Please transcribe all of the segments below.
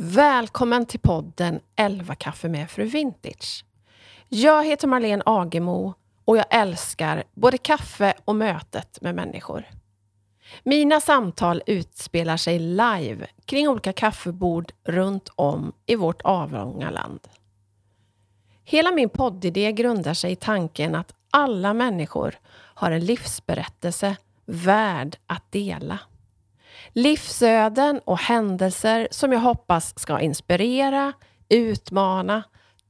Välkommen till podden 11 kaffe med Fru Vintage. Jag heter Marlene Agemo och jag älskar både kaffe och mötet med människor. Mina samtal utspelar sig live kring olika kaffebord runt om i vårt avlånga land. Hela min poddidé grundar sig i tanken att alla människor har en livsberättelse värd att dela. Livsöden och händelser som jag hoppas ska inspirera, utmana,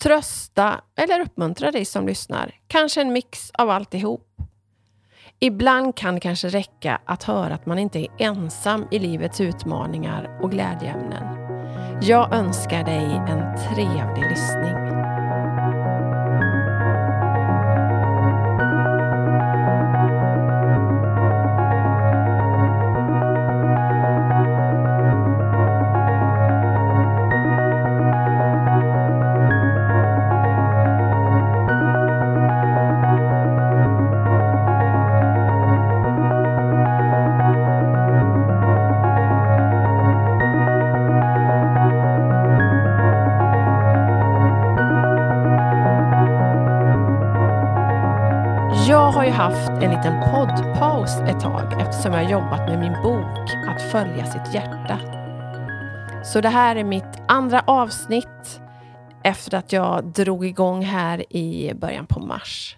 trösta eller uppmuntra dig som lyssnar. Kanske en mix av alltihop. Ibland kan det kanske räcka att höra att man inte är ensam i livets utmaningar och glädjeämnen. Jag önskar dig en trevlig lyssning. Ju haft en liten poddpaus ett tag eftersom jag jobbat med min bok Att följa sitt hjärta. Så det här är mitt andra avsnitt efter att jag drog igång här i början på mars.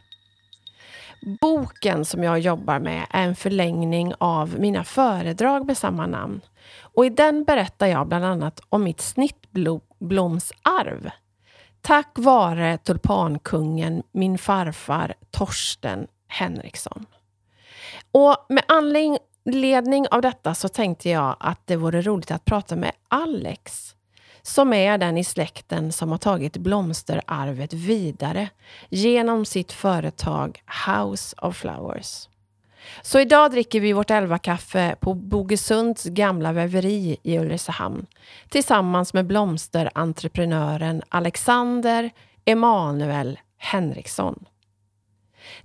Boken som jag jobbar med är en förlängning av mina föredrag med samma namn. Och I den berättar jag bland annat om mitt snittblomsarv Tack vare tulpankungen, min farfar Torsten Henriksson. Och med anledning av detta så tänkte jag att det vore roligt att prata med Alex, som är den i släkten som har tagit blomsterarvet vidare genom sitt företag House of Flowers. Så idag dricker vi vårt elva-kaffe på Bogesunds gamla väveri i Ulricehamn tillsammans med blomsterentreprenören Alexander Emanuel Henriksson.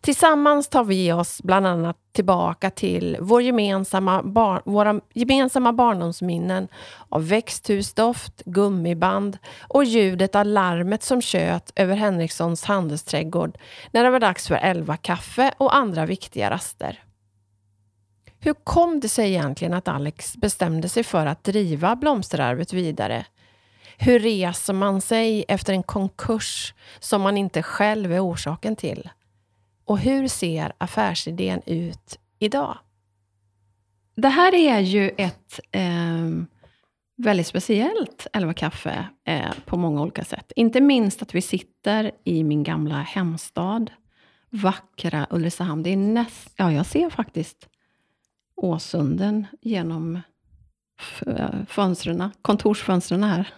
Tillsammans tar vi oss bland annat tillbaka till vår gemensamma bar våra gemensamma barndomsminnen av växthusdoft, gummiband och ljudet av larmet som tjöt över Henrikssons handelsträdgård när det var dags för elva kaffe och andra viktiga raster. Hur kom det sig egentligen att Alex bestämde sig för att driva blomsterarvet vidare? Hur reser man sig efter en konkurs som man inte själv är orsaken till? Och hur ser affärsidén ut idag? Det här är ju ett eh, väldigt speciellt Elva kaffe eh, på många olika sätt. Inte minst att vi sitter i min gamla hemstad, vackra Ulricehamn. Det är näst, ja, jag ser faktiskt Åsunden genom fönstren, kontorsfönstren här.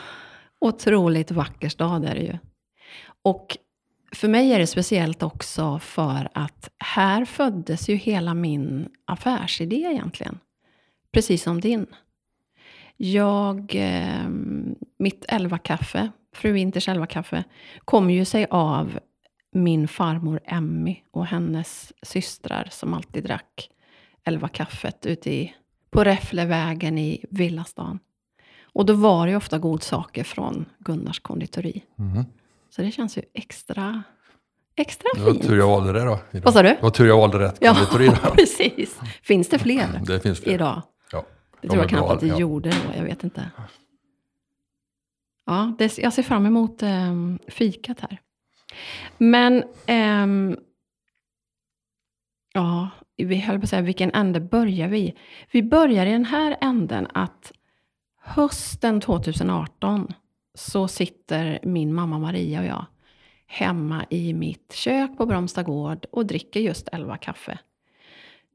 Otroligt vacker stad är det ju. Och för mig är det speciellt också för att här föddes ju hela min affärsidé egentligen. Precis som din. Jag, eh, mitt elva-kaffe, Fru Winters elva-kaffe, kom ju sig av min farmor Emmy och hennes systrar som alltid drack elva kaffet ute i, på Räfflevägen i Villastan. Och då var det ju ofta godsaker från Gunnars konditori. Mm. Så det känns ju extra, extra fint. Det var tur jag valde det då. Idag. Vad sa du? Det var tur jag valde rätt. Ja, precis. Finns det fler, det finns fler. idag? Ja. Det tror jag knappt att det ja. gjorde då, jag vet inte. Ja, det, jag ser fram emot eh, fikat här. Men, eh, ja, vi höll på att säga, vilken ände börjar vi Vi börjar i den här änden att hösten 2018 så sitter min mamma Maria och jag hemma i mitt kök på Bromsta gård och dricker just elva kaffe.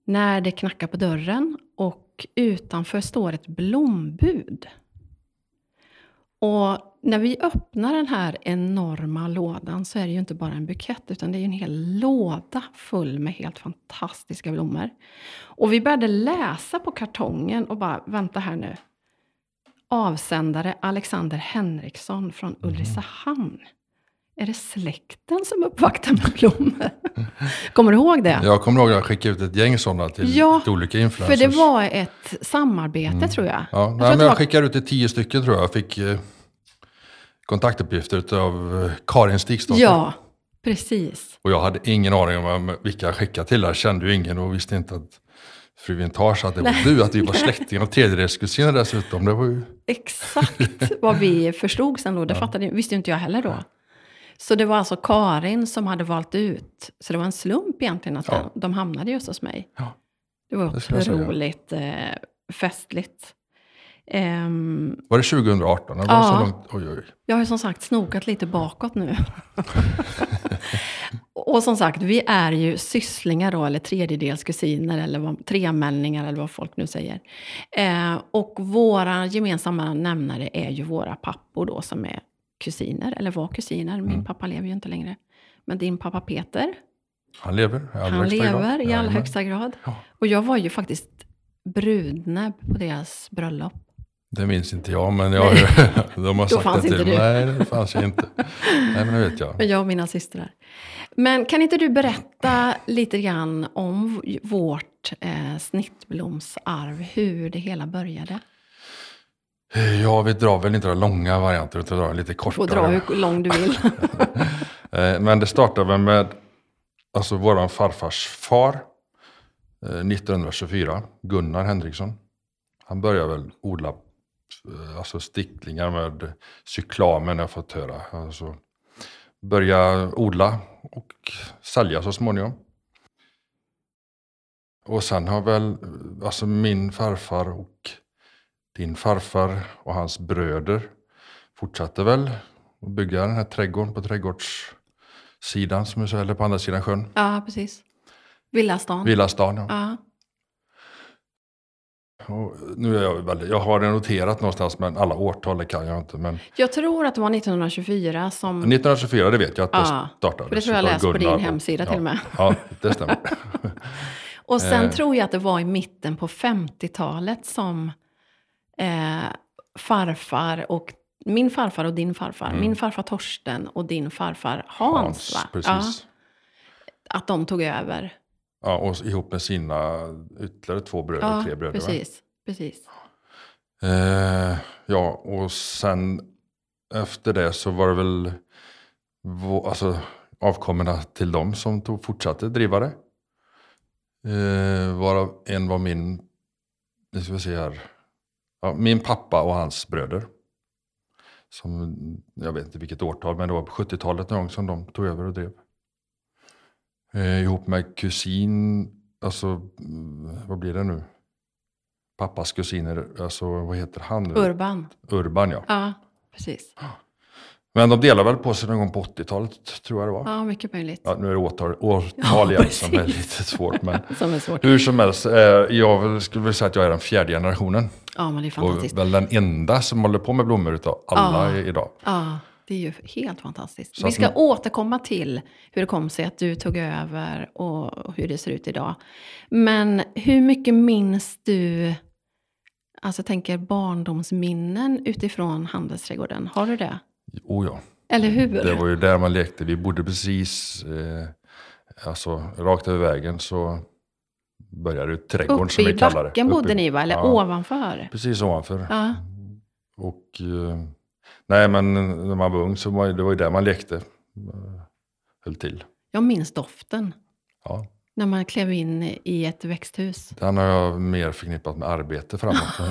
När det knackar på dörren och utanför står ett blombud. Och när vi öppnar den här enorma lådan så är det ju inte bara en bukett utan det är en hel låda full med helt fantastiska blommor. Och vi började läsa på kartongen och bara, vänta här nu. Avsändare Alexander Henriksson från Ulricehamn. är det släkten som uppvaktar med blommor? Kommer du ihåg det? Jag kommer ihåg att jag skickade ut ett gäng sådana till, Ja, till olika För influencers. det var ett samarbete tror jag. Ja, jag nej, men jag var- skickade ut till tio stycken tror jag. Jag fick eh, kontaktuppgifter av eh, Karin Stigstotter. Ja, precis. Och jag hade ingen aning om vilka jag skickade till. Jag kände ju ingen och visste inte att fru Vintage, att det var du, att vi var släktingar och tredjedelskusiner dessutom. Det var ju... Exakt vad vi förstod sen då. Det fattade, visste inte jag heller då. Så det var alltså Karin som hade valt ut. Så det var en slump egentligen att Ja. de, de hamnade just hos mig. Ja, Det var det otroligt eh, festligt. Ehm, Var det 2018? Eller var det Ja. så långt? Oj, oj. jag har som sagt snokat lite bakåt nu. Och som sagt, vi är ju sysslingar då, eller tredjedelskusiner, eller vad, tremänningar, eller vad folk nu säger. Eh, och våra gemensamma nämnare är ju våra pappor då, som är kusiner, eller var kusiner. Min Mm. pappa lever ju inte längre. Men din pappa Peter, Han lever i allra han högsta grad. lever i allra högsta grad. Ja. Och jag var ju faktiskt brudnäbb på deras bröllop. Det minns inte jag, men jag, de har sagt fanns det till inte du. Nej, det fanns jag inte. Nej, men det vet jag. Men jag och mina systrar. Men kan inte du berätta lite grann om vårt eh, snittblomsarv, hur det hela började? Ja, vi drar väl inte den långa varianten, utan drar lite Du får kortare. dra hur lång du vill. Eh, Men det startade väl med alltså våran farfars far eh, 1924, Gunnar Henriksson. Han började väl odla eh, alltså sticklingar med cyklamen, har jag fått höra. Alltså, börja odla och sälja så småningom. Och sen har väl eh, alltså min farfar och din farfar och hans bröder fortsatte väl att bygga den här trädgården på trädgårdssidan, som är så, eller på andra sidan sjön. ja, precis. Villastan. Villastan, ja. Ja. Och nu är jag väldigt, jag har det noterat någonstans, men alla årtal kan jag inte. Men Jag tror att det var 1924 som... 1924, det vet jag att det Ja, startades. för det tror jag läst på din och- hemsida ja, till och med. Ja, det stämmer. Och sen Eh. tror jag att det var i mitten på 50-talet som eh, farfar och min farfar och din farfar, Mm. min farfar Torsten och din farfar Hans, va? precis. Ja, att de tog över. Ja, och ihop med sina ytterligare två bröder, Ja, tre bröder. va? precis. precis. Eh, ja, och sen efter det så var det väl alltså, avkommorna till dem som tog, fortsatte driva det. Eh, varav en var min, nu ska vi se här, ja, min pappa och hans bröder. Som, jag vet inte vilket årtal, men det var på 70-talet någon gång som de tog över och drev. Eh, ihop med kusin, alltså mm, vad blir det nu? Pappas kusiner, alltså vad heter han nu? Urban. Urban ja. Ja, precis. Men de delar väl på sig någon gång på 80-talet tror jag det var. Ja, mycket möjligt. Ja, nu är det årtal, årtal Ja, igen som är lite svårt. Men Som är svårt. hur som helst, eh, jag skulle väl säga att jag är den fjärde generationen. Ja, men det är Och fantastiskt. väl den enda som håller på med blommor utav alla Ja. idag. Ja, det är ju helt fantastiskt. Så Vi att ska nu- återkomma till hur det kom sig att du tog över och hur det ser ut idag. Men hur mycket minns du, alltså jag tänker barndomsminnen utifrån Handelsträdgården? Har du det? Oh ja, Eller hur? det var ju där man lekte. Vi bodde precis, eh, alltså rakt över vägen så började trädgården som vi kallar det. backen Uppe bodde i- ni va? Eller ja, ovanför? Precis ovanför. Ja. Och eh, nej, men när man var ung så var det var ju där man lekte. eh, Höll till. Jag minns doften. Ja. När man klev in i ett växthus. Den har jag mer förknippat med arbete framåt.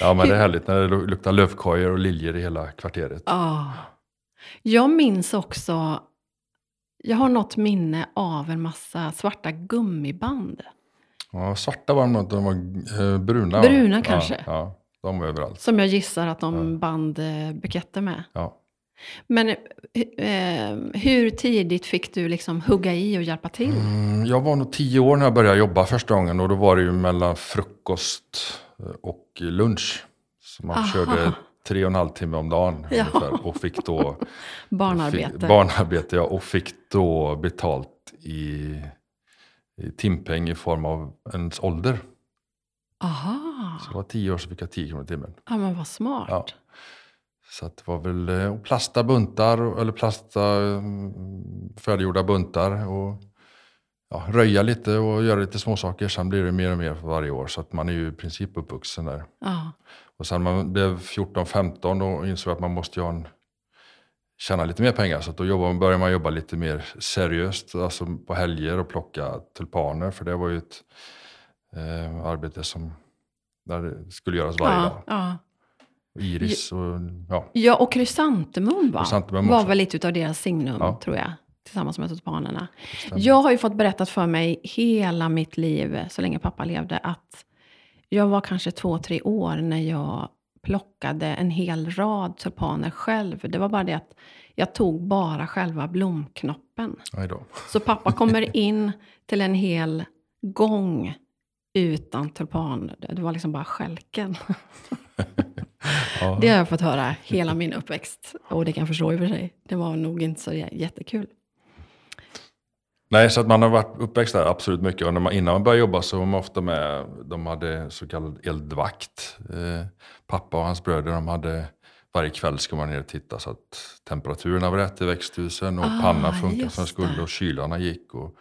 ja, men det är härligt när det lu- luktar lövkojor och liljor i hela kvarteret. Ja. Jag minns också, jag har något minne av en massa svarta gummiband. Ja, svarta var de de var eh, bruna. Bruna ja, kanske. Ja, de var överallt. Som jag gissar att de band eh, buketter med. Ja. Men eh, hur tidigt fick du liksom hugga i och hjälpa till? Mm, jag var nog tio år när jag började jobba första gången och då var det ju mellan frukost eh, och lunch. Så man Aha. körde tre och en halv timme om dagen Ja. ungefär, och fick då Barnarbete. Fick, barnarbete, ja. Och fick då betalt i, i timpeng i form av ens ålder. Aha, Så det var tio år så fick jag 10 kronor i timmen. ja men vad smart. Ja. Så att det var väl eh, plasta buntar, eller plasta mm, färdiggjorda buntar. Och ja, röja lite och göra lite småsaker. Sen blir det mer och mer för varje år. Så att man är ju i princip uppvuxen där. Ja. Och sen man blev 14-15 och insåg att man måste ha en, tjäna lite mer pengar. Så att då började man jobba lite mer seriöst. Alltså på helger och plocka tulpaner. För det var ju ett eh, arbete som där det skulle göras varje ja, dag. ja. Iris och ja. ja, och krysantemum va? Krysantemum var väl lite av deras signum, Ja. tror jag. Tillsammans med tulpanerna. Jag har ju fått berättat för mig hela mitt liv, så länge pappa levde, att jag var kanske två, tre år när jag plockade en hel rad tulpaner själv. Det var bara det att jag tog bara själva blomknoppen. Så pappa kommer in till en hel gång utan tulpan. Det var liksom bara skälken. Ja. Det har jag fått höra hela min uppväxt. Och det kan jag förstå i och för sig. Det var nog inte så jä- jättekul. Nej, så att man har varit uppväxt där absolut mycket. Och när man, innan man började jobba så var man ofta med, de hade så kallad eldvakt. Eh, pappa och hans bröder, de hade, varje kväll ska man ner och titta så att temperaturerna var rätt i växthusen och Ah, pannan funkade som den skulle och kylarna gick. Och,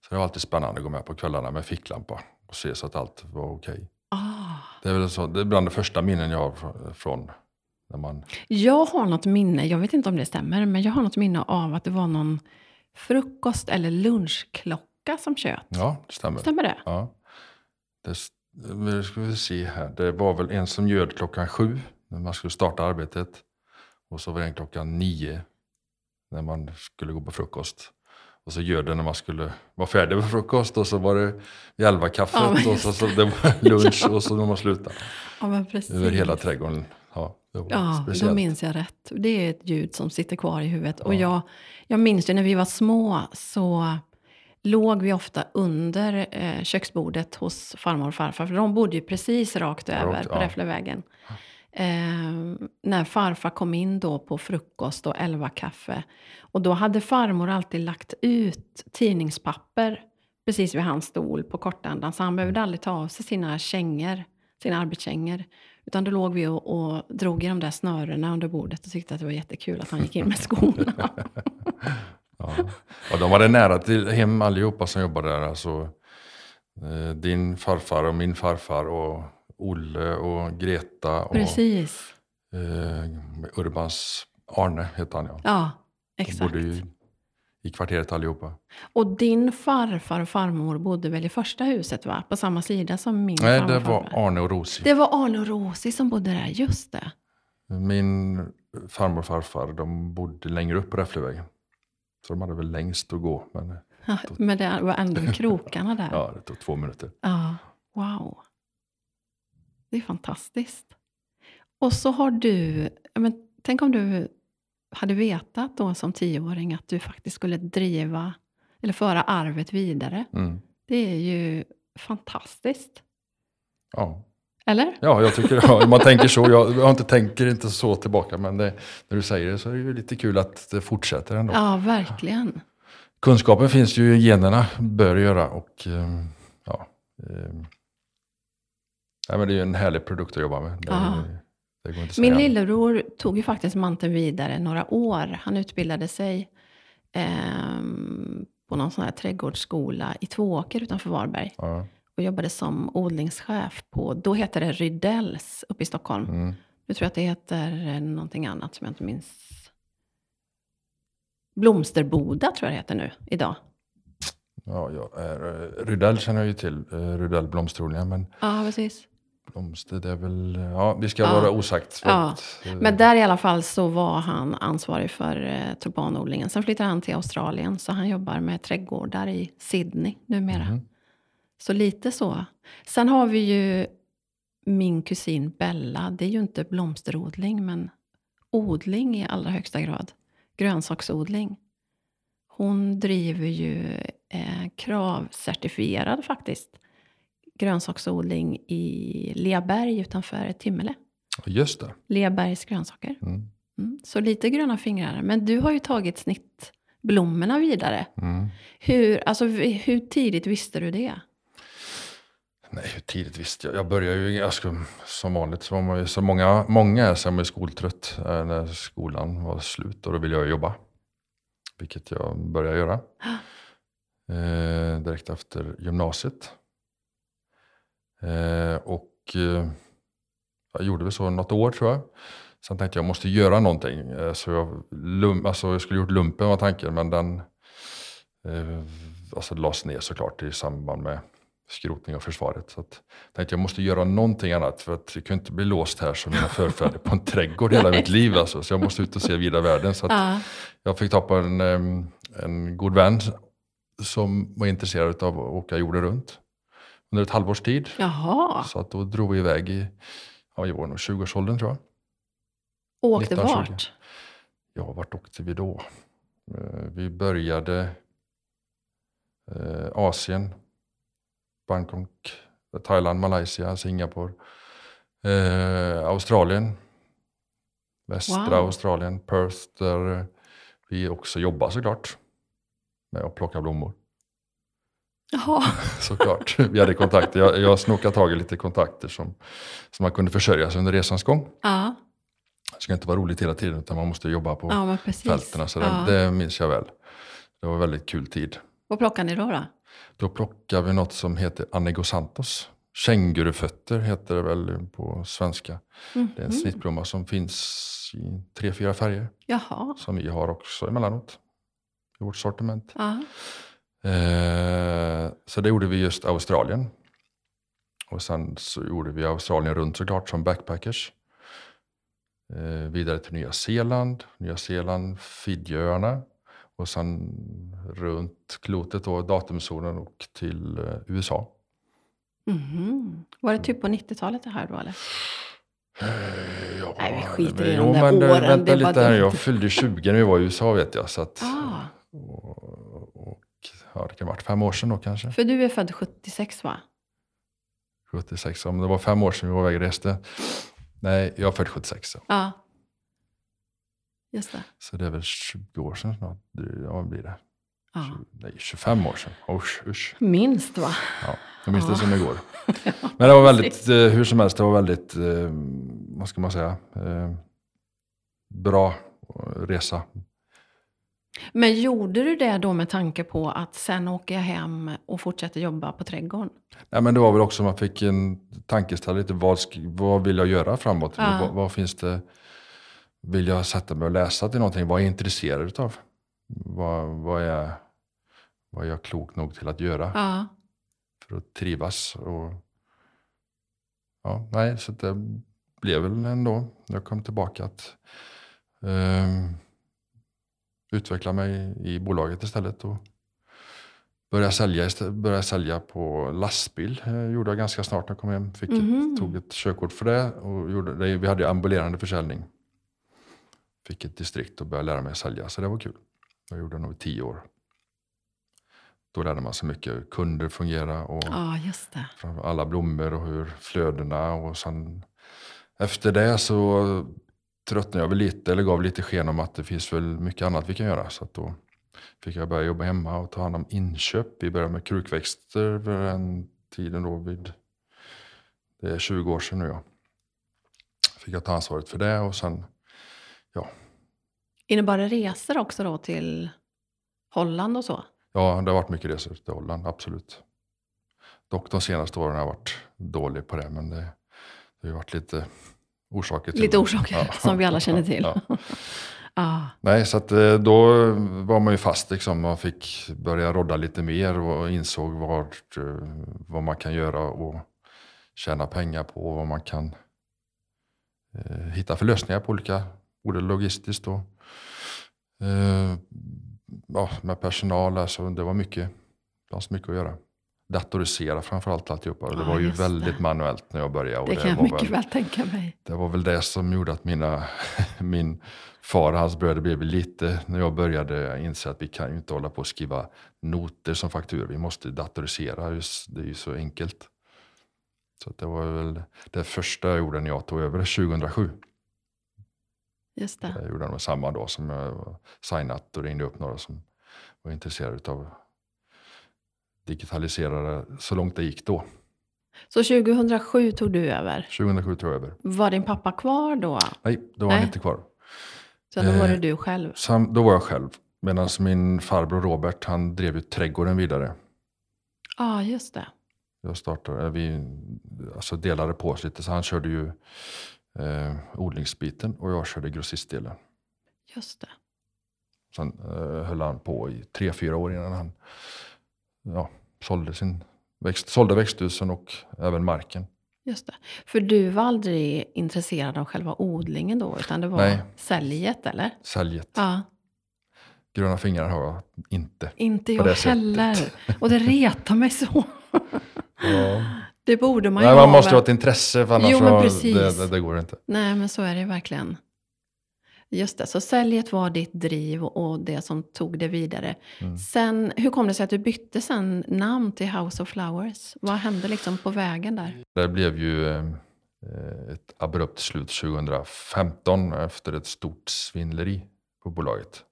så det var alltid spännande att gå med på kvällarna med ficklampa och se så att allt var okej. Ah. Det är väl så, det är bland de första minnen jag har fr- från när man, Jag har något minne, jag vet inte om det stämmer, men jag har något minne av att det var någon frukost eller lunchklocka som tjöt. ja det stämmer. Stämmer det? Ja. Det, nu ska vi se här. Det var väl en som ljöd klockan sju när man skulle starta arbetet. Och så var det en klockan nio när man skulle gå på frukost. Och så ljöd det när man skulle vara färdig med frukost och så var det vid elva kaffet Ja, och så, så det var lunch och så när man slutade. Ja. Över hela trädgården. Ja, det var Ja, då speciellt. minns jag rätt. Det är ett ljud som sitter kvar i huvudet. Och Ja. jag, jag minns ju när vi var små så låg vi ofta under eh, köksbordet hos farmor och farfar. För de bodde ju precis rakt över på ja. Räfflevägen. Eh, när farfar kom in då på frukost och elva kaffe. Och då hade farmor alltid lagt ut tidningspapper precis vid hans stol på kortändan. Så han behövde aldrig ta av sig sina kängor, sina arbetskängor. Utan då låg vi och, och drog i de där snörena under bordet och tyckte att det var jättekul att han gick in med skorna. Ja. Och de var det nära till hem allihopa som jobbade där. Alltså, eh, din farfar och min farfar och Olle och Greta och Precis. eh, Urbans Arne heter han ja. Ja, De exakt. bodde ju i kvarteret allihopa. Och din farfar och farmor bodde väl i första huset va? På samma sida som min Nej, farmor det var Arne och Rosie. Det var Arne och Rosie som bodde där, just det. Min farmor och farfar de bodde längre upp på Räfflevägen. Så de hade väl längst att gå. Men Ja, Men det var ändå i krokarna där. ja, det tog två minuter. Ja, wow. Det är fantastiskt. Och så har du, men tänk om du hade vetat då som tioåring att du faktiskt skulle driva eller föra arvet vidare. Mm. Det är ju fantastiskt. Ja. Eller? ja, jag tycker ja, man tänker så. Jag, jag inte, tänker inte så tillbaka. Men det, när du säger det så är det ju lite kul att det fortsätter ändå. Ja, verkligen. Kunskapen finns ju i generna, bör göra. Och, eh, ja, eh, nej, men det är ju en härlig produkt att jobba med. Ja. att Min lillebror tog ju faktiskt manteln vidare några år. Han utbildade sig ehm, på någon sån här trädgårdsskola i Tvååker utanför Varberg. Ja, och jobbade som odlingschef på, då hette det Rydells uppe i Stockholm. mm. Nu tror jag att det heter eh, någonting annat som jag inte minns. Blomsterboda tror jag det heter nu, idag. ja, är, eh, Rydell känner jag ju till, eh, Rydell blomsterodlingar. Men Ja, precis. Blomster, det är väl, ja, vi ska Ja. vara osagt. Ja, att, eh, Men där i alla fall så var han ansvarig för eh, tulpanodlingen. Sen flyttade han till Australien, så han jobbar med trädgårdar i Sydney numera. Mhm. Så lite så. Sen har vi ju min kusin Bella. Det är ju inte blomsterodling, men odling i allra högsta grad. Grönsaksodling. Hon driver ju eh, kravcertifierad faktiskt grönsaksodling i Leaberg utanför Timmele. Just det. Leabergs grönsaker. Mm. Mm. Så lite gröna fingrar. Men du har ju tagit snittblommorna vidare. Mm. Hur, alltså, hur tidigt visste du det? Nej, hur tidigt visste jag. Jag började ju ganska som vanligt, så, var man ju, så många, många är så är man ju skoltrött eh, när skolan var slut och då ville jag jobba. Vilket jag började göra. Eh, direkt efter gymnasiet. Eh, och eh, jag gjorde väl så något år tror jag. Sen tänkte jag jag måste göra någonting. Eh, så jag, lum, alltså, jag skulle gjort lumpen var tanken, men den eh, alltså, lades ner såklart i samband med skrotning av försvaret. Så att, jag tänkte jag måste göra någonting annat för att jag kunde inte bli låst här som mina förfäder på en trädgård hela mitt liv. Alltså. Så jag måste ut och se vida världen. Så att Ja. jag fick ta på en, en god vän som var intresserad av att åka jorden runt under ett halvårs tid. Jaha, Så att då drog vi iväg i, ja, var nog 20-årsåldern tror jag. åkte 1920. vart? Ja, vart åkte vi då? Eh, Vi började eh, Asien, Bangkok, Thailand, Malaysia, Singapore, eh, Australien, västra Wow. Australien, Perth, där vi också jobbar såklart med att plocka blommor. Jaha, Såklart. Vi hade kontakter. Jag, jag snokade tag i lite kontakter som, som man kunde försörja sig under resans gång. ja, Det ska inte vara roligt hela tiden utan man måste jobba på ja fälten. Så ja. det, det minns jag väl. Det var en väldigt kul tid. Vad plockar ni då? då? Då plockade vi något som heter Anigo Santos. Kängurufötter heter det väl på svenska. Det är en Mhm. snittblomma som finns i tre, fyra färger. Jaha, Som vi har också emellanåt i vårt sortiment. ja. Eh, så det gjorde vi just Australien. Och sen så gjorde vi Australien runt såklart som backpackers. Eh, vidare till Nya Zeeland, Nya Zeeland, Fidjöarna. Och sen runt klotet då, datumzonen och till eh, USA. Mhm. Var det typ på 90-talet det här då eller? Ja, Nej, vi skiter i de där åren, Vänta det lite här, jag fyllde 20 när vi var i USA vet jag. Så att, Ah, och, ja, det kan ha varit fem år sedan då kanske. för du är född 76 va? 76, om det var fem år sedan vi var iväg och reste. Nej, jag är född 76. ja. Ja. Just det. Så det är väl 20 år sedan snart. Ja, vad blir det? Ja. 20, nej, 25 år sedan. Usch, usch. Minst va? Ja, jag minns det Ja. som igår. Men det var väldigt, eh, hur som helst, det var väldigt, eh, vad ska man säga, eh, bra resa. Men gjorde du det då med tanke på att sen åker jag hem och fortsätter jobba på trädgården? Nej, men det var väl också man fick en tankeställare lite, vad, vad vill jag göra framåt? Ja. Vad, vad finns det, vill jag sätta mig och läsa till någonting? Vad är jag intresserad utav? Vad, vad, är, vad är jag klok nog till att göra? Ja. för att trivas. Och, ja, nej, så det blev väl ändå, jag kom tillbaka, att ehm, utveckla mig i bolaget istället. Och börja sälja, istä- börja sälja på lastbil eh, gjorde jag ganska snart när jag kom hem. Fick ett, tog ett körkort för det och gjorde det. Vi hade ambulerande försäljning. Fick ett distrikt och började lära mig att sälja, så det var kul. Jag gjorde det nog i tio år. Då lärde man sig mycket hur kunder fungerar och ja, just det. framför alla blommor och hur flödena och sen efter det så tröttnade jag väl lite eller gav lite sken om att det finns väl mycket annat vi kan göra. Så att då fick jag börja jobba hemma och ta hand om inköp. Vi började med krukväxter vid den tiden då vid, det är 20 år sedan nu ja. Fick jag ta ansvaret för det och sen, Innebar det resor också då till Holland och så? ja det har varit mycket resor till Holland, absolut. Dock de senaste åren har jag varit dålig på det men det, det har ju varit lite orsaker till Lite det. orsaker som vi alla känner till. Ja. Ja. Nej, så att eh, då var man ju fast liksom. Man fick börja rodda lite mer och insåg vart, eh, vad man kan göra och tjäna pengar på. Vad man kan eh, hitta för lösningar på olika, både logistiskt och eh, ja, med personal. Alltså, det var mycket, det fanns mycket att göra. Datorisera framförallt alltihopa. Det Ja, var ju just det. väldigt manuellt när jag började. Och Det kan jag var mycket väl- väl tänka mig. det var väl det som gjorde att mina, min far och hans bröder blev lite, när jag började inse att vi kan ju inte hålla på och skriva noter som fakturor. Vi måste datorisera, det är ju så enkelt. Så det var väl det första jag gjorde när jag tog över 2007. Just det. Jag gjorde det samma dag som jag signat och ringde upp några som var intresserade av digitalisera det så långt det gick då. Så 2007 tog du över. 2007 tog jag över. Var din pappa kvar då? Nej, då var Nej. han inte kvar. Så då var det Eh, du själv? Sam, då var jag själv. Medan min farbror Robert, han drev ju trädgården vidare. Ja, just det. Jag startade, vi alltså delade på oss lite, så han körde ju eh, odlingsbiten och jag körde grossistdelen. Just det. Sen eh, höll han på i tre, fyra år innan han ja, sålde, sin växt, sålde växthusen och även marken. Just det. För du var aldrig intresserad av själva odlingen då, utan det var Nej. säljet, eller? Säljet. Ja. Gröna fingrar har jag inte. Inte jag det sättet. heller. Och det retar mig så. Ja. Det borde man ju Nej, man ha, måste ha ett intresse för annars Jo, men precis. det, det, det går inte. Nej, men så är det verkligen. Just det, så säljet var ditt driv och det som tog det vidare. Mm. Sen, hur kom det sig att du bytte sen namn till House of Flowers? Vad hände liksom på vägen där? Det blev ju eh, ett abrupt slut 2015 efter ett stort svindleri på bolaget.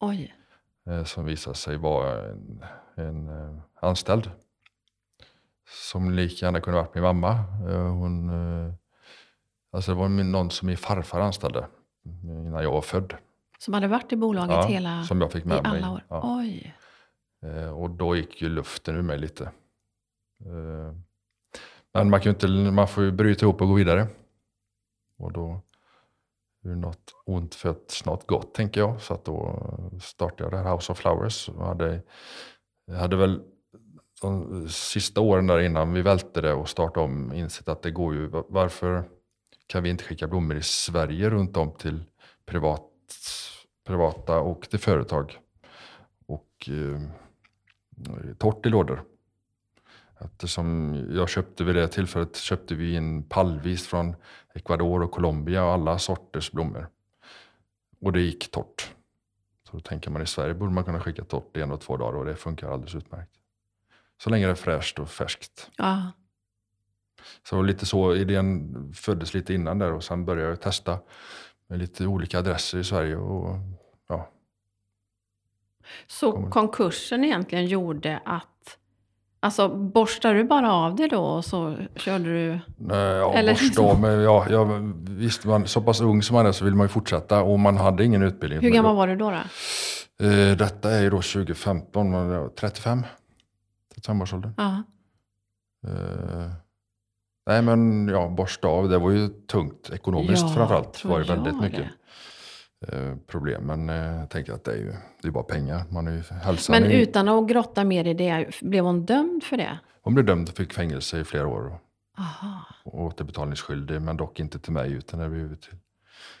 Oj, eh, som visade sig vara en, en eh, anställd. Som lika gärna kunde varit min mamma. Hon, alltså det var någon som min farfar anställde innan jag var född. som hade varit i bolaget Ja, hela, som jag fick i med mig. alla år? Ja. Oj, Eh, och då gick ju luften ur mig lite. Eh, men man, kan inte, man får ju bryta ihop och gå vidare. Och då är det något ont för ett snart gott, tänker jag. Så att då startade jag det här House of Flowers. Och hade, jag hade väl de sista åren där innan vi välte det och startade om insett att det går ju. Varför kan vi inte skicka blommor i Sverige runt om till privat, privata och till företag? Och eh, torrt i lådor. Eftersom jag köpte vid det tillfället köpte vi in pallvis från Ecuador och Colombia och alla sorters blommor. Och det gick torrt. Så då tänker man i Sverige borde man kunna skicka torrt i en och två dagar och det funkar alldeles utmärkt. Så länge det är fräscht och färskt. ja. Så lite så, idén föddes lite innan där och sen började jag testa med lite olika adresser i Sverige. Och, ja, Så Kommer- konkursen egentligen gjorde att Alltså borstar du bara av det då och så körde du... Nej, Ja, Eller borsta liksom- av, men ja, ja, visst, man, så pass ung som man är så vill man ju fortsätta och man hade ingen utbildning. Hur gammal var du då? då? Eh, detta är ju då 2015, men jag var 35. 35-årsåldern. Ja. Eh, nej men ja, borsta av, det var ju tungt ekonomiskt Ja, framförallt. Det var ju väldigt mycket eh, problem. Men eh, jag tänker att det är ju det är bara pengar. Man är ju, hälsan Men är ju, utan att grotta mer i det, blev hon dömd för det? Hon blev dömd och fick fängelse i flera år. Aha. Och återbetalningsskyldig, men dock inte till mig utan det blev till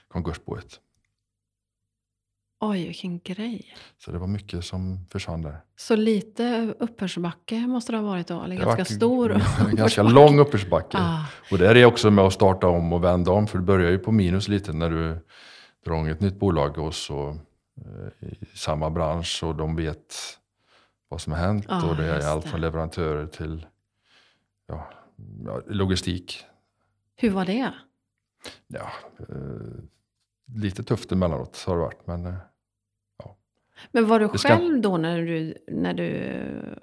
konkursboet. Oj, vilken grej. Så det var mycket som försvann där. Så lite uppförsbacke måste det ha varit då? Eller ganska stor ganska lång uppförsbacke. Ah, Och där är också med att starta om och vända om. För du börjar ju på minus lite när du drar igång ett nytt bolag och så eh, i samma bransch och de vet vad som har hänt. Ja, och det är allt från leverantörer till ja, logistik. hur var det? Ja, eh, lite tufft emellanåt har det varit. Men eh, Men var du ska- själv då när du, när du,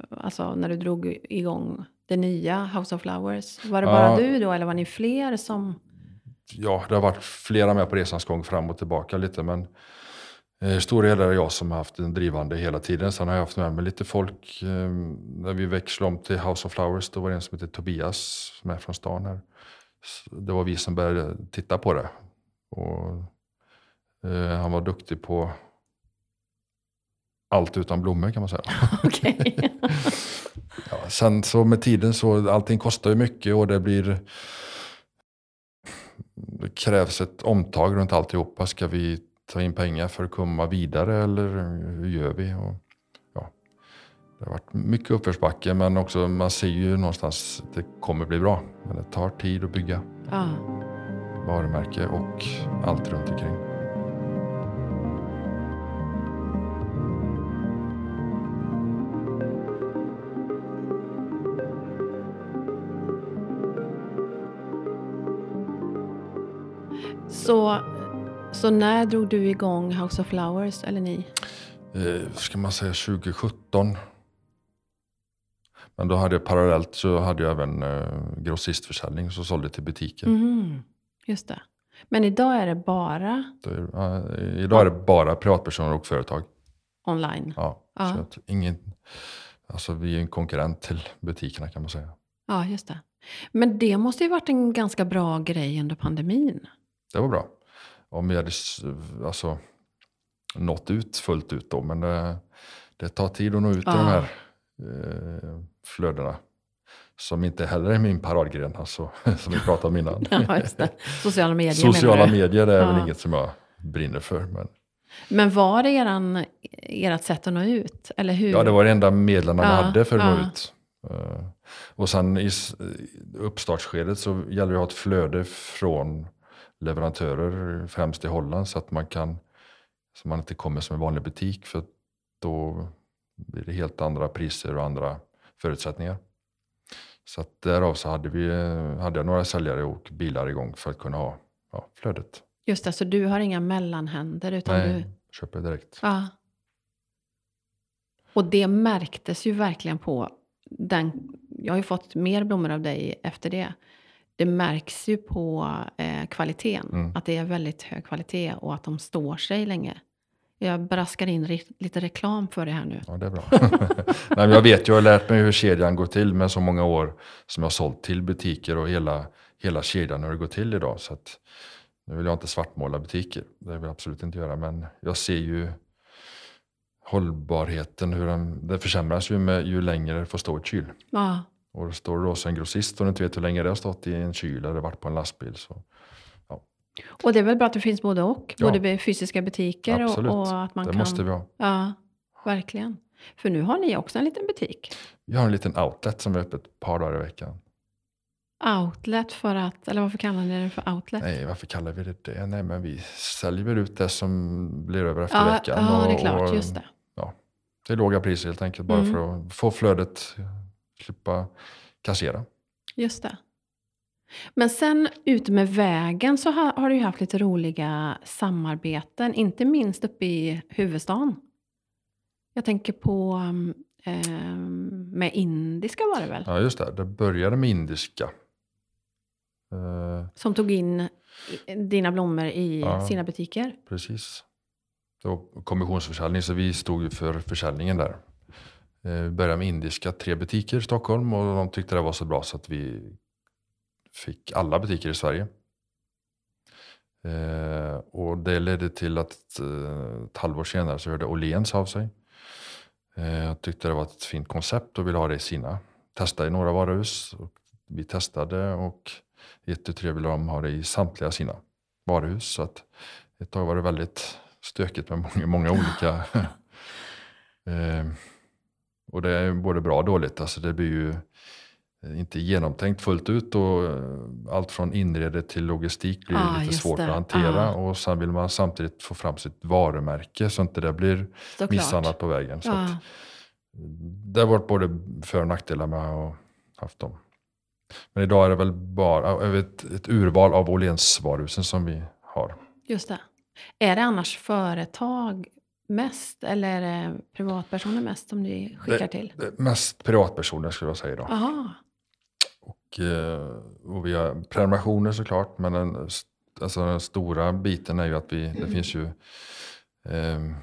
alltså när du drog igång det nya House of Flowers? Var det bara Ja. du då eller var ni fler som... ja, det har varit flera med på resans gång fram och tillbaka lite. Men eh, stora delar är jag som har haft den drivande hela tiden. Sen har jag haft med mig lite folk. Eh, när vi växlade om till House of Flowers, då var det en som heter Tobias som är från stan här. Så det var vi som började titta på det. Och, han var duktig på allt utan blommor kan man säga. Ja, sen så med tiden så allting kostar ju mycket och det blir det krävs ett omtag runt alltihopa. Ska vi ta in pengar för att komma vidare eller hur gör vi? Och, ja, det har varit mycket uppförsbacke men också man ser ju någonstans att det kommer bli bra. Men det tar tid att bygga ja. varumärke och allt runt omkring. Så, så när drog du igång House of Flowers, eller ni? eh, ska man säga 2017. Men då hade jag parallellt så hade jag även eh, grossistförsäljning som sålde till butiker. Mhm, Just det. Men idag är det bara Då är- ja, idag är det bara privatpersoner och företag. online? Ja, Ja. Så att ingen, alltså vi är en konkurrent till butikerna kan man säga. Ja, just det. Men det måste ju varit en ganska bra grej under pandemin. Det var bra. Om vi hade alltså, nått ut fullt ut då. Men det, det tar tid att nå ut i Ja. de här eh, flödena. Som inte heller är min paradgren, alltså, som vi pratade om innan. Ja. Sociala medier Sociala medier är väl Ja. inget som jag brinner för. Men, Men var det eran, ert sätt att nå ut? Eller hur? ja, det var det enda medlen man Ja, hade för att nå ja. ut. Eh, och sen i uppstartsskedet så gäller det att ha ett flöde från leverantörer, främst i Holland, så att man kan så man inte kommer som en vanlig butik för då blir det helt andra priser och andra förutsättningar. Så att därav så hade, vi, hade jag några säljare och bilar igång för att kunna ha ja, flödet. Just det, så du har inga mellanhänder utan Nej, du... köper direkt. Ja. Och det märktes ju verkligen på den... Jag har ju fått mer blommor av dig efter det. Det märks ju på eh, kvaliteten. Mm. Att det är väldigt hög kvalitet och att de står sig länge. Jag braskar in ri- lite reklam för det här nu. Ja, det är bra. Nej, jag vet, jag har lärt mig hur kedjan går till med så många år som jag har sålt till butiker och hela, hela kedjan hur det går till idag. Så att, nu vill jag inte svartmåla butiker, det vill jag absolut inte göra. Men jag ser ju hållbarheten, hur den, det försämras ju med, ju längre det får stå i kyl. Ja, Och det står det då som en grossist och du inte vet hur länge det har stått i en kyl eller varit på en lastbil. Så, och det är väl bra att det finns både och. Ja. Både fysiska butiker och, och att man det kan... måste vi ha. Ja, verkligen. För nu har ni också en liten butik. Vi har en liten outlet som är öppet ett par dagar i veckan. Outlet för att, eller varför kallar ni det för outlet? Nej, varför kallar vi det det? Nej, men vi säljer ut det som blir över efter ja, veckan. ja, det är och- klart. och Just det. Det är låga priser helt enkelt, bara Mm. för att få flödet, slippa kassera. Just det. Men sen ute med vägen så har, har du ju haft lite roliga samarbeten, inte minst uppe i huvudstaden. Jag tänker på ehm, med indiska var det väl? Ja, just det. Det började med indiska. Eh, Som tog in dina blommor i Ja. sina butiker. precis. Det var kommissionsförsäljning, så vi stod ju för försäljningen där. Vi började med indiska, tre butiker i Stockholm och de tyckte det var så bra så att vi fick alla butiker i Sverige. Eh, och det ledde till att eh, ett halvår senare så hörde Åhléns av sig. Eh, jag tyckte det var ett fint koncept och ville ha det i sina. Testade i några varuhus. Och vi testade och ett och tre ville de ha det i samtliga sina varuhus. Så att ett tag var det väldigt stökigt med många, många olika. Eh, eh, och det är både bra och dåligt. Alltså det blir ju eh, inte genomtänkt fullt ut och eh, allt från inrede till logistik blir Ah, lite svårt det. att hantera. Ah. Och sen vill man samtidigt få fram sitt varumärke så inte det blir Såklart. misshandlat på vägen. Så Ja. att, det har varit både för och nackdelar med att ha haft dem. Men idag är det väl bara ja, ett, ett urval av Åhléns varuhusen som vi har. Just det. Är det annars företag mest eller är det privatpersoner mest som ni skickar till? Det mest privatpersoner skulle jag säga idag. Aha. Och, eh, och vi har prenumerationer såklart, men den, alltså den stora biten är ju att vi, det finns ju, ehm,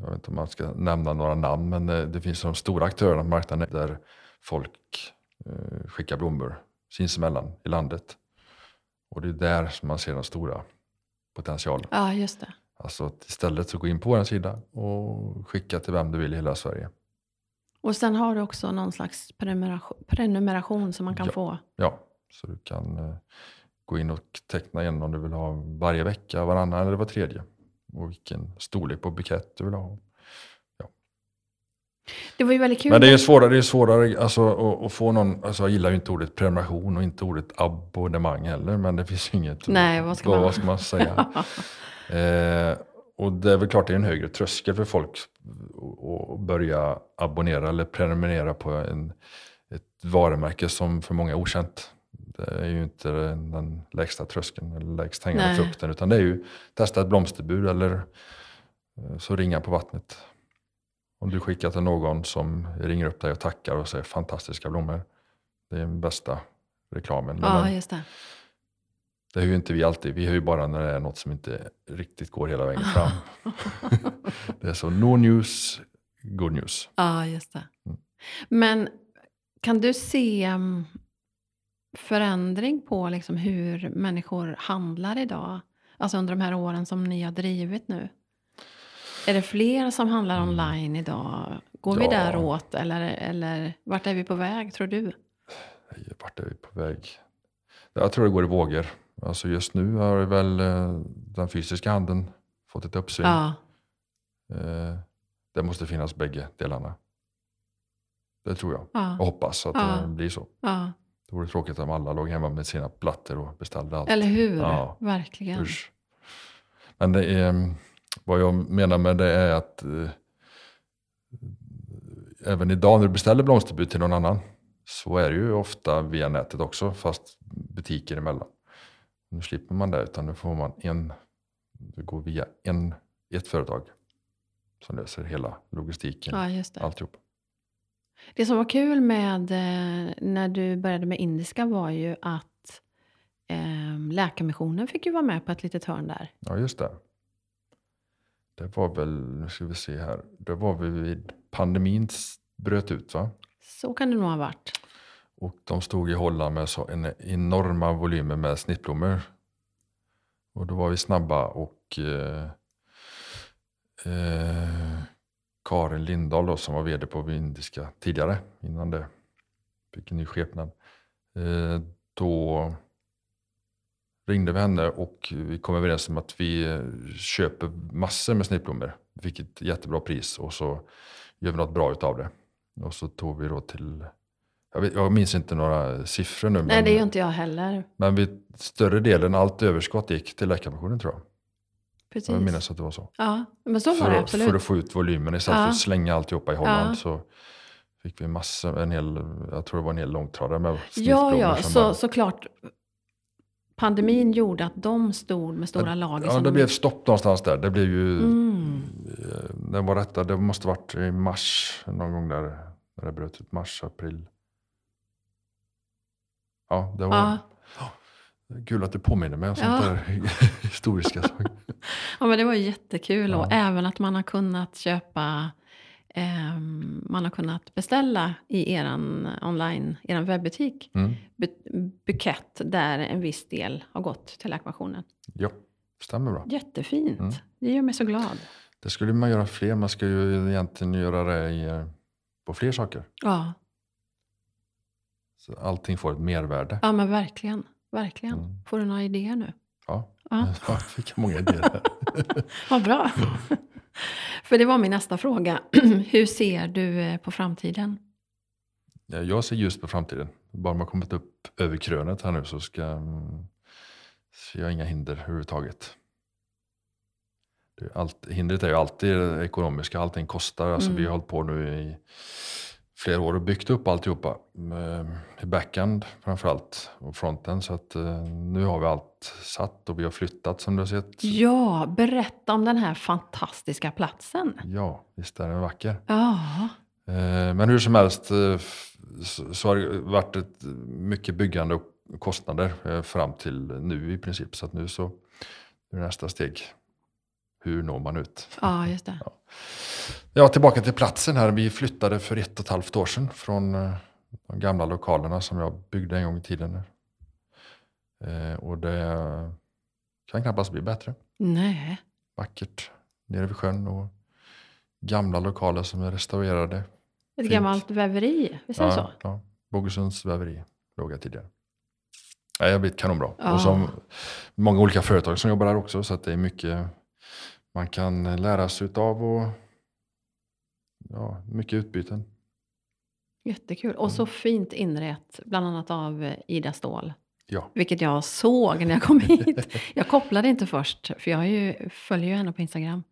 jag vet inte om man ska nämna några namn, men det, det finns de stora aktörerna på marknaden där folk eh, skickar blommor sinsemellan i landet. Och det är där som man ser den stora potentialen. Ja, just det. Alltså att istället så gå in på vår sida och skicka till vem du vill i hela Sverige. Och sen har du också någon slags prenumeration, prenumeration som man kan Ja. få. Ja, så du kan eh, gå in och teckna en om du vill ha varje vecka, varannan eller var tredje. Och vilken storlek på bukett du vill ha. Det var ju väldigt kul. Men det är svårare, det är svårare alltså, att, att få någon, alltså jag gillar ju inte ordet prenumeration och inte ordet abonnemang heller, men det finns ju inget. Nej, vad ska vad, man- vad ska man säga? eh, och det är väl klart det är en högre tröskel för folk att- börja abonnera eller prenumerera på en, ett varumärke som för många är okänt. Det är ju inte den, lägsta tröskeln eller lägst hängande Nej. frukten, utan det är ju testa ett blomsterbud eller eh, så ringa på vattnet. Om du skickar till någon som ringer upp dig och tackar och säger fantastiska blommor. Det är den bästa reklamen. Men Ja, just det. Det är ju inte vi alltid. Vi hör ju bara när det är något som inte riktigt går hela vägen fram. det är så no news, good news. Ja, just det. Mm. Men kan du se mm, förändring på liksom hur människor handlar idag? Alltså under de här åren som ni har drivit nu. Är det fler som handlar online idag? Går vi Mm. Ja. däråt eller, eller vart är vi på väg tror du? Vart är vi på väg? Jag tror det går i vågor. Alltså just nu har väl eh, den fysiska handeln fått ett uppsving. Ja, Eh, Det måste finnas bägge delarna. Det tror jag. ja, Och hoppas att Ja. det blir så. ja. Det vore tråkigt om alla låg hemma med sina plattor och beställde allt. Eller hur? Ja. Verkligen. Usch. Men det är, vad jag menar med det är att eh, även idag när du beställer blomsterbud till någon annan så är det ju ofta via nätet också fast butiker emellan. Nu slipper man det utan nu får man en, det går via en, ett företag som löser hela logistiken, Ja, just det. alltihop. Det som var kul med eh, när du började med indiska var ju att eh, Läkarmissionen fick ju vara med på ett litet hörn där. Ja, just det. Det var väl, nu ska vi se här, det var väl vid pandemin bröt ut va? Så kan det nog ha varit. Och de stod i Holland med så en enorma volymer med snittblommor. Och då var vi snabba och eh, eh, Karin Lindahl då, som var vd på Vindiska tidigare, innan det fick en ny skepnad. Eh, då ringde vi henne och vi kom överens om att vi eh, köper massor med snittblommor. Vi fick ett jättebra pris och så gör vi något bra utav det. Och så tog vi då till, jag, vet, jag minns inte några siffror nu. Nej, men, det gör inte jag heller. men vid större delen, allt överskott gick till Läkarmissionen tror jag. Precis. Jag minns att det var så. Ja, men så var För, det att- absolut. för att få ut volymen istället Ja. för att slänga alltihopa i Holland Ja. så fick vi massor, en hel, jag tror det var en hel långtradare med ja, ja, så, bara- såklart. Pandemin gjorde att de stod med stora lager. Ja, det de- blev stopp någonstans där. Det blev ju, Mm. eh, det var rätta, det måste varit i mars någon gång där, när det bröt ut, mars, april. Ja, det var Ja. kul att du påminner mig om sånt Ja. där historiska saker. ja, men det var jättekul. Ja. Och även att man har kunnat köpa, ehm, man har kunnat beställa i eran online, eran webbutik, Mm. bu- bukett där en viss del har gått till Läkarmissionen. Ja, stämmer bra. Jättefint. Mm. Det gör mig så glad. Det skulle man göra fler, man ska ju egentligen göra det i, eh, på fler saker. Ja, Så allting får ett mervärde. ja men verkligen. Verkligen. Mm. Får du några idéer nu? Ja, Ja. jag fick många idéer. Vad bra. För det var min nästa fråga. Hur ser du eh, på framtiden? Ja, Jag ser ljust på framtiden. Bara man kommit upp över krönet här nu så ska mm, ser jag inga hinder överhuvudtaget. Allt, hindret är ju alltid det ekonomiska, allting kostar. Alltså Mm. Vi har hållit på nu i flera år och byggt upp alltihopa. I backend framförallt och fronten. Så att eh, nu har vi allt satt och vi har flyttat som du har sett. Ja, berätta om den här fantastiska platsen. Ja, visst är den vacker. Ja, Eh, Men hur som helst eh, så har det varit ett mycket byggande och kostnader fram till nu i princip. Så att nu så är det nästa steg. Hur når man ut? ja just det. Ja, tillbaka till platsen här. Vi flyttade för ett och ett halvt år sedan från eh, de gamla lokalerna som jag byggde en gång i tiden. Eh, Och det kan knappast bli bättre. Nej, Vackert nere vid sjön och gamla lokaler som är restaurerade. ett Fint. gammalt väveri, visst är det så? Ja, Bogesunds väveri låg jag tidigare. Ja, jag har blivit kanonbra. Ja. Och som många olika företag som jobbar där också. Så att det är mycket man kan lära sig utav och ja, mycket utbyten. Jättekul. Och så Mm. fint inrett, bland annat av eh, Ida Ståhl. Ja, Vilket jag såg när jag kom hit. Jag kopplade inte först, för jag ju, följer ju henne på Instagram.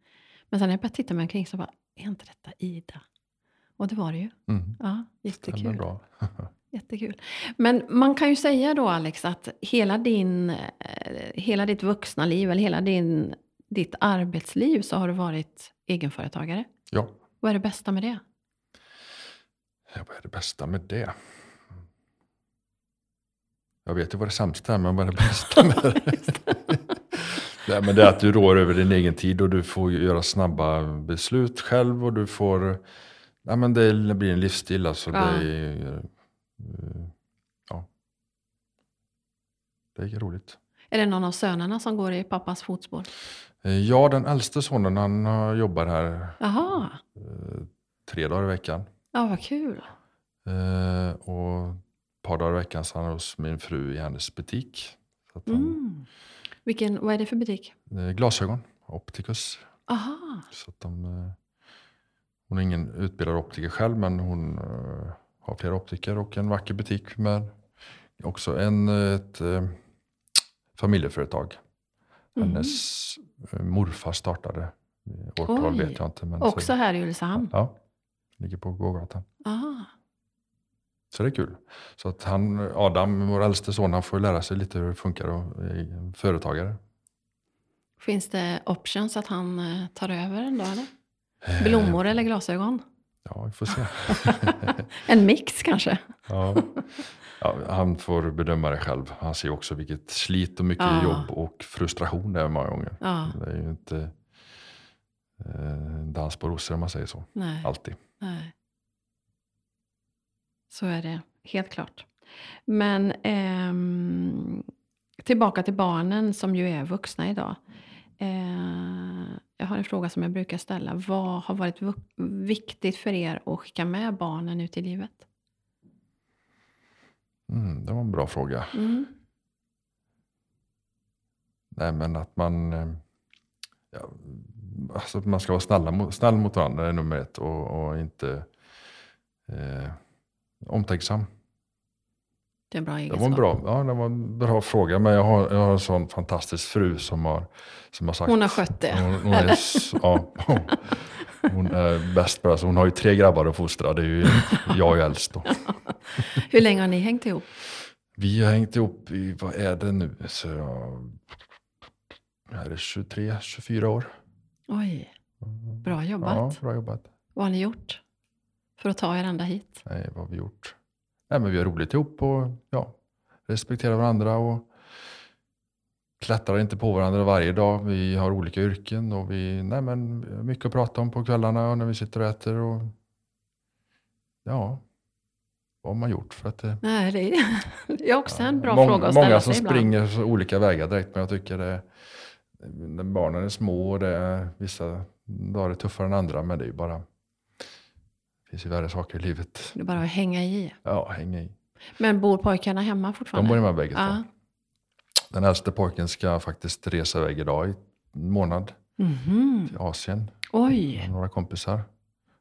Men sen när jag började titta mig omkring så bara, är inte detta Ida? Och det var det ju. mm. Ja, jättekul. bra. Jättekul. Men man kan ju säga då Alex att hela, din, eh, hela ditt vuxna liv eller hela din, ditt arbetsliv så har du varit egenföretagare. Ja, Vad är det bästa med det? Ja, vad är det bästa med det? Jag vet ju vad det sämsta är, men vad är det bästa med det? Nej, men det är att du rår över din egen tid och du får göra snabba beslut själv och du får... Nej, men det blir en livsstil alltså. Ja. Det är, eh, ja. Det är roligt. Är det någon av sönerna som går i pappas fotspår? Eh, Ja, den äldste sonen han jobbar här Jaha, eh, tre dagar i veckan. ja vad kul. Eh, och ett par dagar i veckan så är han hos min fru i hennes butik. Han, Mm. Vilken, vad är det för butik? glasögon, opticus. Aha, Så att de, hon är ingen utbildad optiker själv men hon har flera optiker och en vacker butik med också en, ett eh, familjeföretag. Mhm. Hennes eh, morfar startade. Eh, Årtal vet jag inte. Men också så, här i Ulricehamn. Ja, ligger på gågatan. Aha. Så det är kul. Så att han, Adam, vår äldste son, han får lära sig lite hur det funkar och är företagare. Finns det options att han eh, tar över en dag eller? Eh, Blommor eller glasögon? Ja, vi får se. En mix kanske? Ja. Ja, han får bedöma det själv. Han ser också vilket slit och mycket Ja. jobb och frustration det är många gånger. Ja, Det är ju inte eh, dans på rosor om man säger så. nej, Alltid. nej. Så är det, helt klart. Men ehm, tillbaka till barnen som ju är vuxna idag. Eh, jag har en fråga som jag brukar ställa. Vad har varit viktigt för er att skicka med barnen ut i livet? Mm, det var en bra fråga. Mm. Nej, men att man, eh, ja, alltså att man ska vara snälla, snäll mot varandra är nummer ett och, och inte eh, omtänksam. Det är en bra Det var en bra, ja, det var en bra fråga, men jag har, jag har en sån fantastisk fru som har, som har sagt... Hon har skött det. Hon, hon, är, ja, hon är bäst på det. Hon har ju tre grabbar att fostra, det är ju jag är äldst då. Hur länge har ni hängt ihop? Vi har hängt ihop i, vad är det nu? Så jag, är det 23, 24 år? Oj, bra jobbat. Ja, bra jobbat. Vad har ni gjort för att ta er ända hit? Nej, vad har vi gjort? Nej, men vi har roligt ihop och ja, respekterar varandra och klättrar inte på varandra varje dag. Vi har olika yrken och vi, nej men, mycket att prata om på kvällarna och när vi sitter och äter och ja, vad har man gjort för att det Nej, det är, det är också en bra Mång- fråga att ställa Många sig som ibland. springer olika vägar direkt, men jag tycker det när barnen är små och det är, vissa dagar är tuffare än andra, men det är ju bara det finns ju värre saker i livet. Det är bara att hänga i. Ja, hänga i. Men bor pojkarna hemma De fortfarande? bor hemma bägge Ja. Den äldste pojken ska faktiskt resa iväg idag i en månad Mhm. till Asien. Oj, några kompisar.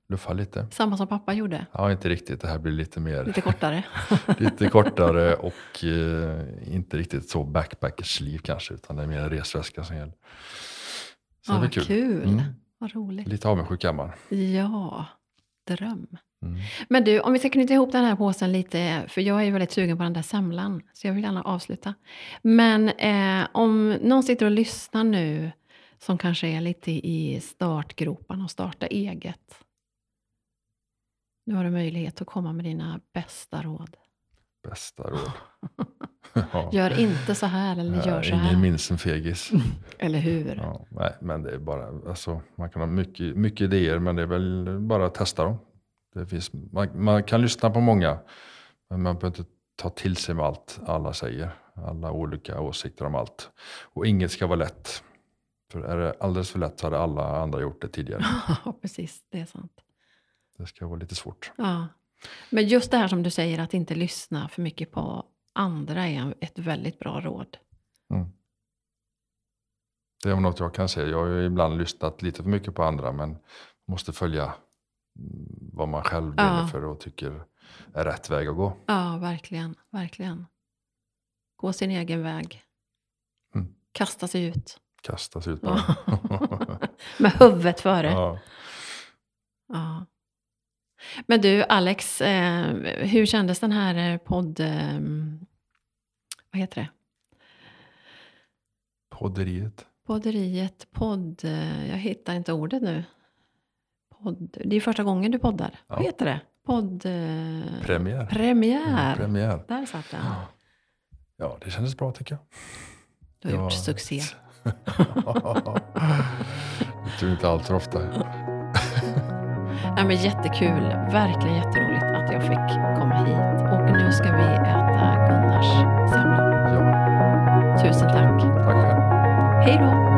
Luffa lite. samma som pappa gjorde. Ja, inte riktigt. Det här blir lite mer, Lite kortare. lite kortare och eh, inte riktigt så backpackersliv kanske, utan det är mer en resväska som gäller. Så Ja, det blir kul. kul. Mm. Vad roligt. Lite avundsjuk är man. Ja, dröm. Mm. Men du, om vi ska knyta ihop den här påsen lite, för jag är ju väldigt sugen på den där semlan, så jag vill gärna avsluta. Men eh, om någon sitter och lyssnar nu, som kanske är lite i startgroparna och starta eget. Nu har du möjlighet att komma med dina bästa råd. Bästa råd. ja. Gör inte så här eller gör Ja, så här. Ingen minns en fegis. Eller hur? Ja, nej, men det är bara, alltså, man kan ha mycket, mycket idéer, men det är väl bara att testa dem. Det finns, man, man kan lyssna på många, men man behöver inte ta till sig med allt alla säger. Alla olika åsikter om allt. Och inget ska vara lätt. För är det alldeles för lätt så hade alla andra gjort det tidigare. Ja, precis. Det är sant. Det ska vara lite svårt. Ja. Men just det här som du säger, att inte lyssna för mycket på andra är ett väldigt bra råd. Det är något jag kan säga. Jag har ju ibland lyssnat lite för mycket på andra, men måste följa mm, vad man själv brinner Ja. för och tycker är rätt väg att gå. Ja, verkligen. Verkligen. Gå sin egen väg. Mm. Kasta sig ut. Kastas ut Ja. bara. Med huvudet före. ja. Ja. Men du, Alex, eh, hur kändes den här eh, podd... Eh, vad heter det? Podderiet. Podderiet, podd... Eh, jag hittar inte ordet nu. Podd... Det är första gången du poddar. Ja. Vad heter det? Podd... Eh, Premiär. premiär. Premiär. Där satt den. Ja, det kändes bra tycker jag. Du har Ja. gjort succé. det tror inte allt för ofta. Nej, men jättekul. Verkligen jätteroligt att jag fick komma hit. Och nu ska vi äta Gunnars semlor. Ja, Tusen tack. tack själv. Hej då!